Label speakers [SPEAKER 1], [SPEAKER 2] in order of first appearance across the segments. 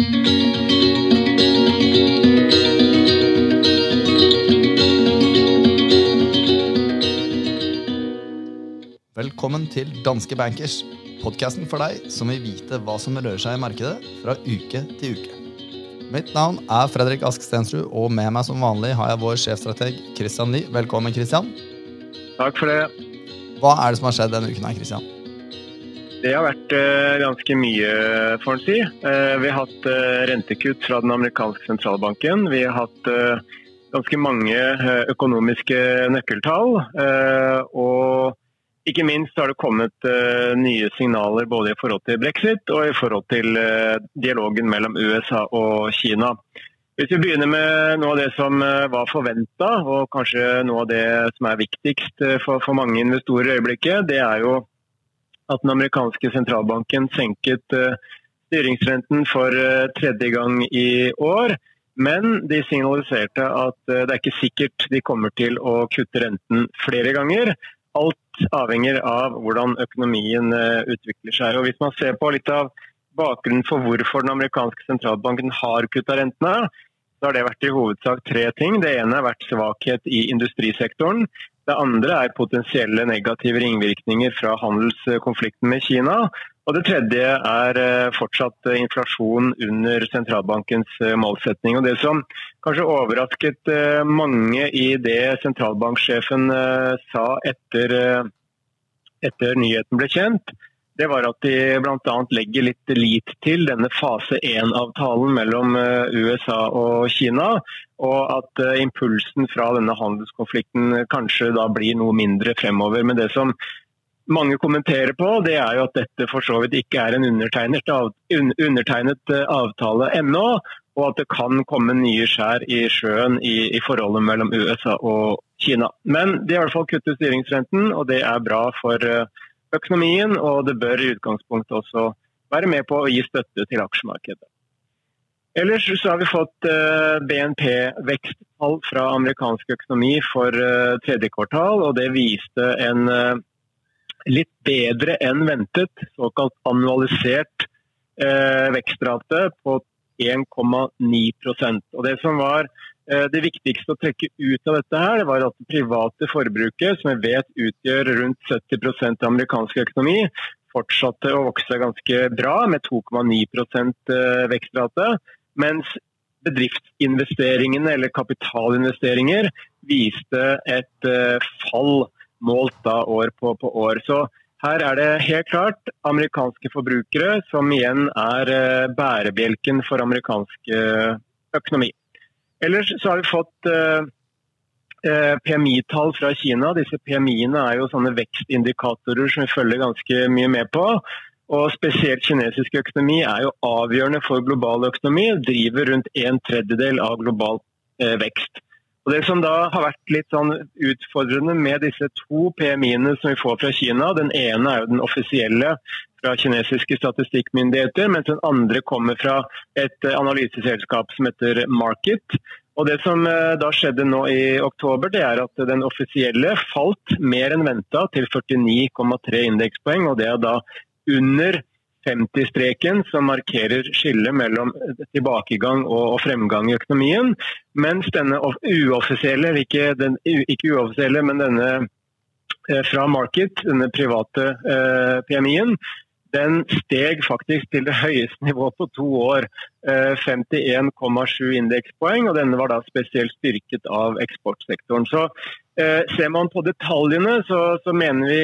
[SPEAKER 1] Velkommen til Danske Bankers, podkasten for deg som vil vite hva som rører seg i markedet fra uke til uke. Mitt navn er Fredrik Ask Stensrud, og med meg som vanlig har jeg vår sjefstrateg Christian Lie. Velkommen, Christian.
[SPEAKER 2] Takk for det.
[SPEAKER 1] Hva er det som har skjedd denne uken her, Christian?
[SPEAKER 2] Det har vært uh, ganske mye, får en si. Uh, vi har hatt uh, rentekutt fra den amerikanske sentralbanken. Vi har hatt ganske mange økonomiske nøkkeltall. og ikke minst har det kommet nye signaler både i forhold til brexit og i forhold til dialogen mellom USA og Kina. Hvis vi begynner med noe av det som var forventa, og kanskje noe av det som er viktigst for, mange investorer i øyeblikket, det er jo at den amerikanske sentralbanken senket styringsrenten for tredje gang i år. Men de signaliserte at det er ikke sikkert de kommer til å kutte renten flere ganger. Alt avhenger av hvordan økonomien eh, utvikler seg. Og Hvis man ser på litt av bakgrunnen for hvorfor den amerikanske sentralbanken har kutta rentene, så har det vært i hovedsak tre ting. Det ene har vært svakhet i industrisektoren. Det andre er potensielle negative ringvirkninger fra handelskonflikten med Kina. Og det tredje er eh, fortsatt inflasjon under sentralbankens eh, målsetning. Og det som kanskje overrasket eh, mange i det sentralbanksjefen sa etter, etter nyheten ble kjent, det var at de bl.a. legger litt lit til denne fase 1-avtalen mellom USA og Kina. Og at impulsen fra denne handelskonflikten kanskje da blir noe mindre fremover. Men det som mange kommenterer på, det er jo at dette for så vidt ikke er en undertegnet, av, undertegnet eh, avtale ennå. Og at det kan komme nye skjær i sjøen i, i, forholdet mellom USA og Kina. Men de har i hvert fall kuttet styringsrenten, og det er bra for eh, økonomien. Og det bør i utgangspunktet også være med på å gi støtte til aksjemarkedet. Ellers så har vi fått eh, BNP-veksttall fra amerikansk økonomi for tredje kvartal, og det viste en litt bedre enn ventet, såkalt annualisert eh, vekstrate på 1,9% Og Det som var eh, det viktigste å trekke ut av dette, her, var at det private forbruket, som vi vet utgjør rundt 70% av amerikansk økonomi, fortsatte å vokse ganske bra, med 2,9 eh, vekstrate. Mens bedriftsinvesteringene, eller kapitalinvesteringer, viste et uh, fall målt da år på, på, år. Så her er det helt klart amerikanske forbrukere som igjen er eh, bærebjelken for amerikansk eh, økonomi. Ellers så har vi fått eh, PMI-tall fra Kina. Disse PMI-ene er jo sånne vekstindikatorer som vi følger ganske mye med på. Og Spesielt kinesisk økonomi er jo avgjørende for global økonomi. Driver rundt en tredjedel av global vekst. Og Det som da har vært litt sånn utfordrende med disse to PMI-ene som vi får fra Kina, den ene er jo den offisielle fra kinesiske statistikkmyndigheter, mens den andre kommer fra et analyseselskap som heter Market. Og Det som eh, da skjedde nå i oktober, det er at den offisielle falt mer enn venta til 49,3 indekspoeng. og Det er da under 50-streken som markerer skillet mellom tilbakegang og fremgang i økonomien. Mens denne uoffisielle, ikke, den, ikke uoffisielle, men denne eh, fra Market, denne private eh, PMI-en, den steg faktisk til det høyeste nivået på to år. 51,7 eh, indekspoeng, og denne var da spesielt styrket av eksportsektoren. Så Ser man på detaljene, så, så mener vi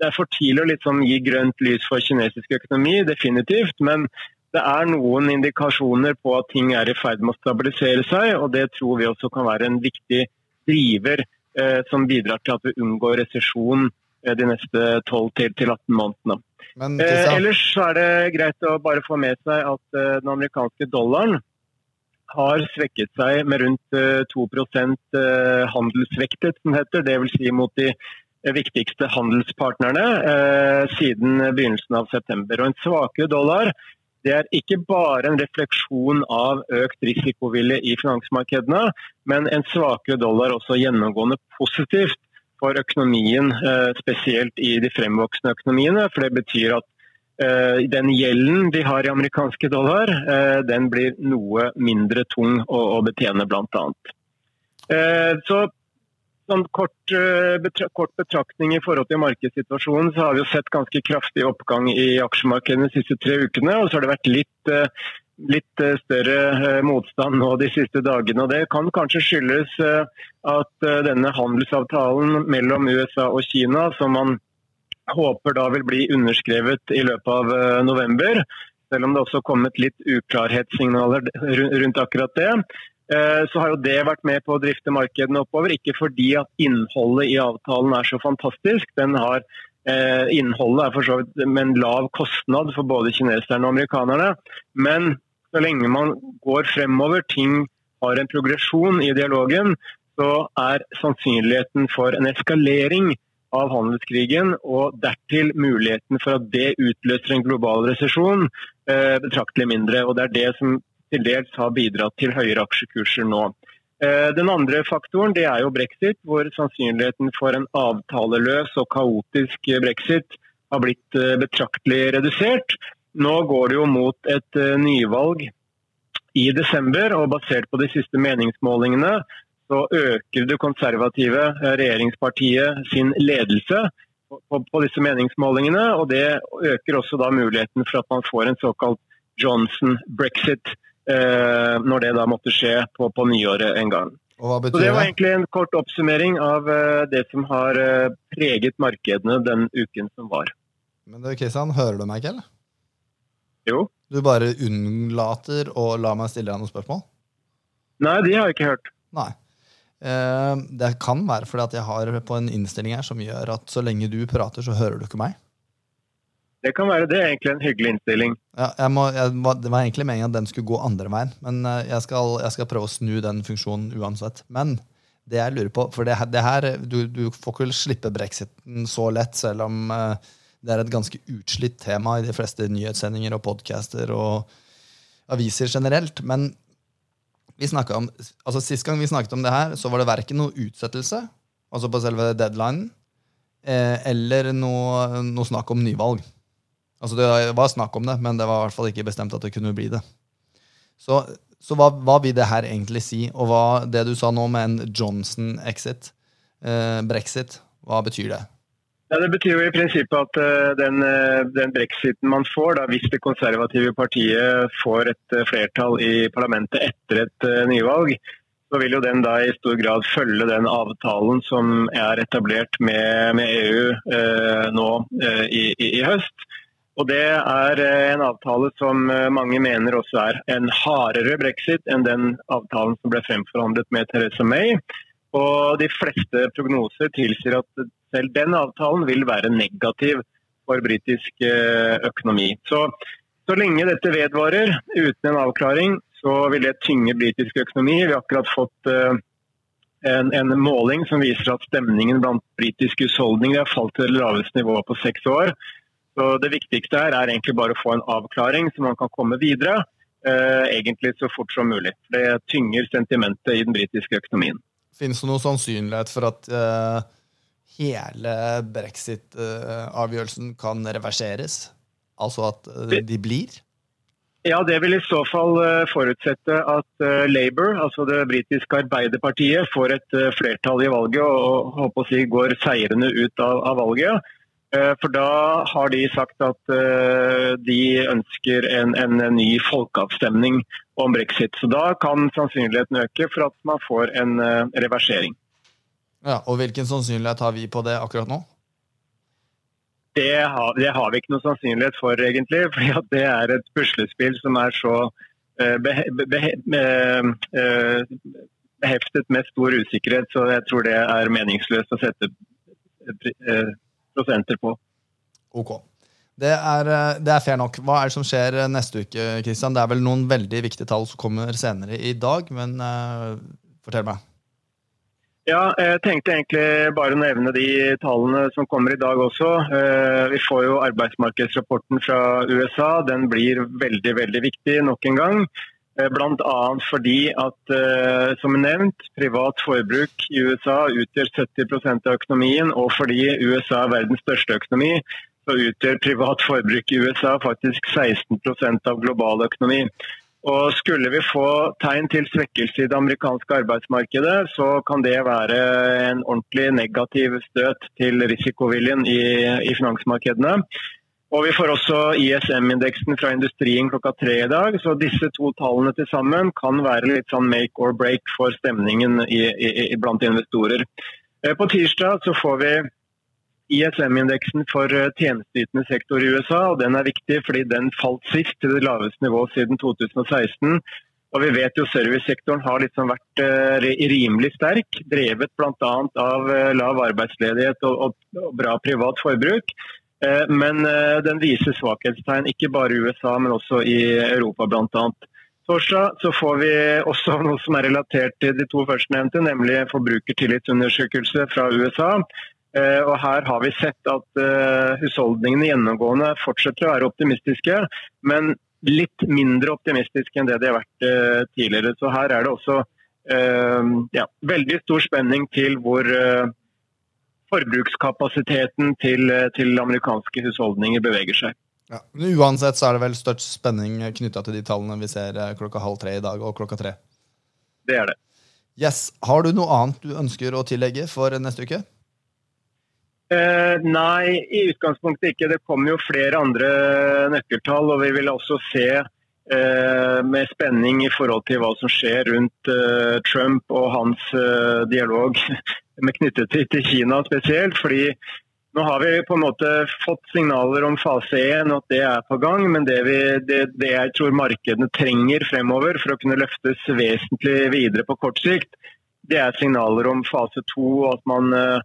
[SPEAKER 2] det er for tidlig å liksom gi grønt lys for kinesisk økonomi, definitivt. Men det er noen indikasjoner på at ting er i ferd med å stabilisere seg. og Det tror vi også kan være en viktig driver eh, som bidrar til at vi unngår resesjon eh, de neste 12-18 månedene. Men, eh, ellers er det greit å bare få med seg at eh, den amerikanske dollaren har svekket seg med rundt 2 eh, handelsvektet, som heter. Dvs. Si mot de viktigste handelspartnerne eh, siden begynnelsen av september. Og En svakere dollar det er ikke bare en refleksjon av økt risikovilje i finansmarkedene, men en svakere dollar også gjennomgående positivt for økonomien, eh, spesielt i de fremvoksende økonomiene. For det betyr at den gjelden de har i amerikanske dollar, den blir noe mindre tung å, betjene, bl.a. Så sånn kort, kort, betraktning i forhold til markedssituasjonen, så har vi jo sett ganske kraftig oppgang i aksjemarkedene de siste tre ukene. Og så har det vært litt litt eh, større eh, motstand nå de siste dagene. og Det kan kanskje skyldes eh, at denne handelsavtalen mellom USA og Kina, som man håper da vil bli underskrevet i løpet av november, selv om det også har kommet litt uklarhetssignaler rundt akkurat det, så har jo det vært med på å drifte markedene oppover. Ikke fordi at innholdet i avtalen er så fantastisk. Den har Innholdet er for så vidt med en lav kostnad for både kineserne og amerikanerne. Men så lenge man går fremover, ting har en progresjon i dialogen, så er sannsynligheten for en eskalering av handelskrigen og dertil muligheten for at det utløser en global resesjon eh, betraktelig mindre. og Det er det som til dels har bidratt til høyere aksjekurser nå. Eh, den andre faktoren det er jo brexit, hvor sannsynligheten for en avtaleløs og kaotisk brexit har blitt eh, betraktelig redusert. Nå går det jo mot et nyvalg i desember, og basert på de siste meningsmålingene så øker det konservative uh, regjeringspartiet sin ledelse på, disse meningsmålingene. og Det øker også da muligheten for at man får en såkalt Johnson-brexit uh, når det da måtte skje på, på nyåret en gang. Så Det var egentlig en kort oppsummering av det som har preget markedene den uken som var.
[SPEAKER 1] Men du, Kristian, hører du meg ikke, eller?
[SPEAKER 2] Jo.
[SPEAKER 1] Du bare unnlater å la meg stille deg noen spørsmål?
[SPEAKER 2] Nei, de har jeg ikke hørt.
[SPEAKER 1] Nei. Eh, det kan være fordi at jeg har på en innstilling her som gjør at så lenge du prater, så hører du ikke meg.
[SPEAKER 2] Det kan være. Det er egentlig en hyggelig innstilling.
[SPEAKER 1] Ja, jeg må, jeg, det var egentlig meningen at den skulle gå andre veien, men eh, jeg skal, jeg skal prøve å snu den funksjonen uansett. Men det jeg lurer på For det, det her, du, du, får ikke slippe brexiten så lett, selv om uh, det er et ganske utslitt tema i de fleste nyhetssendinger og podcaster og aviser generelt. Men vi om, altså sist gang vi snakket om det her, så var det verken noe utsettelse, altså på selve deadlinen, eh, eller noe, noe, snakk om nyvalg. Altså Det var snakk om det, men det var i hvert fall ikke bestemt at det kunne bli det. Så, så hva, hva, vil det her egentlig si? Og hva, det du sa nå med en Johnson-exit, eh, brexit, hva betyr det?
[SPEAKER 2] Ja, Det betyr jo i prinsippet at uh, den, uh, den, brexiten man får, da, hvis det konservative partiet får et uh, flertall i parlamentet etter et nyvalg, så vil jo den da i stor grad følge den avtalen som er etablert med, med EU nå i, i, i, høst. Og Det er en avtale som mange mener også er en hardere brexit enn den avtalen som ble fremforhandlet med Theresa May. Og De fleste prognoser tilsier at selv den avtalen vil være negativ for britisk eh, økonomi. Så, så lenge dette vedvarer uten en avklaring, så vil det tynge britisk økonomi. Vi har akkurat fått uh, en, en, måling som viser at stemningen blant britiske husholdninger har falt til det laveste nivået på seks år. Så Det viktigste her er egentlig bare å få en avklaring, så man kan komme videre. Uh, egentlig så fort som mulig. Det tynger sentimentet i den britiske økonomien.
[SPEAKER 1] Finnes det noen sannsynlighet for at hele brexit-avgjørelsen kan reverseres? Altså at eh, de blir?
[SPEAKER 2] Ja, Det vil i så fall eh, forutsette at eh, Labour, altså det britiske arbeiderpartiet, får et flertall i valget og håper å si, går seirende ut av, av, valget. For da har de sagt at de ønsker en, en ny folkeavstemning om brexit. Så da kan sannsynligheten øke for at man får en reversering.
[SPEAKER 1] Ja, og Hvilken sannsynlighet har vi på det akkurat nå?
[SPEAKER 2] Det har, det har vi ikke noe sannsynlighet for, egentlig. fordi det er et puslespill som er så uh, behe, behe, uh, beheftet med stor usikkerhet, så jeg tror det er meningsløst å sette uh, prosenter på.
[SPEAKER 1] Ok. Det er, det er, fair nok. Hva er det som skjer neste uke? Christian? Det er vel noen veldig viktige tall som kommer senere i dag, men fortell meg.
[SPEAKER 2] Ja, jeg tenkte egentlig bare å nevne de tallene som kommer i dag også. Eh, vi får jo arbeidsmarkedsrapporten fra USA. Den blir veldig veldig viktig nok en gang. Eh, Bl.a. fordi at, eh, som nevnt, privat forbruk i USA utgjør 70% av økonomien. Og fordi USA er verdens største økonomi, så utgjør privat forbruk i USA faktisk 16% av global økonomi. Og Skulle vi få tegn til svekkelse i det amerikanske arbeidsmarkedet, så kan det være en ordentlig negativ støt til risikoviljen i, i finansmarkedene. Og Vi får også ISM-indeksen fra industrien klokka tre i dag. Så disse to tallene til sammen kan være litt sånn make or break for stemningen i, i, blant investorer. Eh, på tirsdag så får vi ISM-indeksen for eh, tjenesteytende sektor i USA. og Den er viktig fordi den falt sist til det laveste nivået siden 2016. Og vi vet jo Servicesektoren har liksom vært uh, rimelig sterk, drevet bl.a. av uh, lav arbeidsledighet og, bra privat forbruk. Men den viser svakhetstegn, ikke bare i USA, men også i Europa bl.a. Torsdag så får vi også noe som er relatert til de to førstnevnte, nemlig forbrukertillitsundersøkelse fra USA. Eh, og Her har vi sett at uh, husholdningene gjennomgående fortsetter å være optimistiske, men litt mindre optimistiske enn det de har vært uh, tidligere. Så Her er det også ja, veldig stor spenning til hvor forbrukskapasiteten til, til, amerikanske husholdninger beveger seg.
[SPEAKER 1] Ja, men Uansett så er det vel størst spenning knytta til de tallene vi ser klokka halv tre i dag og klokka tre?
[SPEAKER 2] Det er det.
[SPEAKER 1] Yes. Har du noe annet du ønsker å tillegge for neste uke?
[SPEAKER 2] Eh, nei, i utgangspunktet ikke. Det kommer jo flere andre nøkkeltall. Og vi vil også se eh, med spenning i forhold til hva som skjer rundt eh, Trump og hans eh, dialog med knyttet til, til, Kina spesielt. fordi nå har vi på en måte fått signaler om fase 1 og at det er på gang. Men det, vi, det, det jeg tror markedene trenger fremover for å kunne løftes vesentlig videre på kort sikt, det er signaler om fase 2 og at man eh,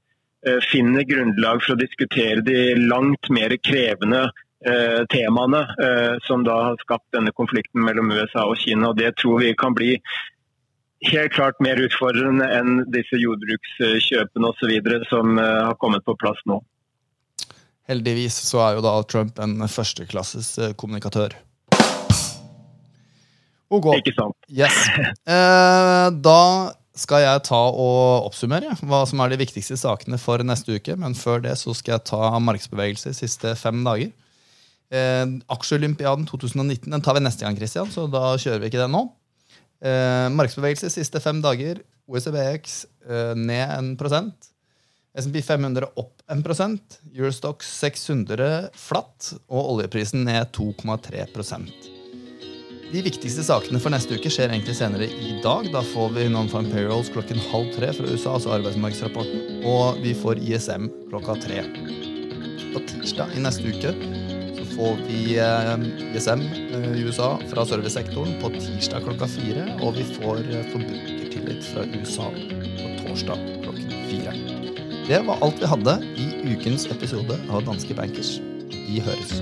[SPEAKER 2] finner grunnlag for å diskutere de langt mer krevende eh, temaene eh, som da har skapt denne konflikten mellom USA og Kina. og Det tror vi kan bli helt klart mer utfordrende enn disse jordbrukskjøpene osv. som har kommet på plass nå.
[SPEAKER 1] Heldigvis så er jo da Trump en førsteklasses kommunikatør.
[SPEAKER 2] Ikke sant.
[SPEAKER 1] Yes. Eh, da skal jeg ta og oppsummere hva som er de viktigste sakene for neste uke. Men før det så skal jeg ta markedsbevegelse de siste fem dager. Eh, Aksjeolympiaden 2019 den tar vi neste gang, Christian, så da kjører vi ikke den nå. Eh, markedsbevegelse siste fem dager. OECBX eh, ned 1% SMP 500 opp 1% Eurostox 600 flatt. Og oljeprisen ned 2,3 de viktigste sakene for neste uke skjer egentlig senere i dag. Da får vi Non-Farm Payrolls klokken halv tre fra USA, altså arbeidsmarkedsrapporten. Og vi får ISM klokka tre. På tirsdag i neste uke så får vi eh, ISM eh, i USA fra servicesektoren på tirsdag klokka fire. Og vi får eh, forbrukertillit fra USA på torsdag klokken fire. Det var alt vi hadde i ukens episode av Danske Bankers. Vi høres.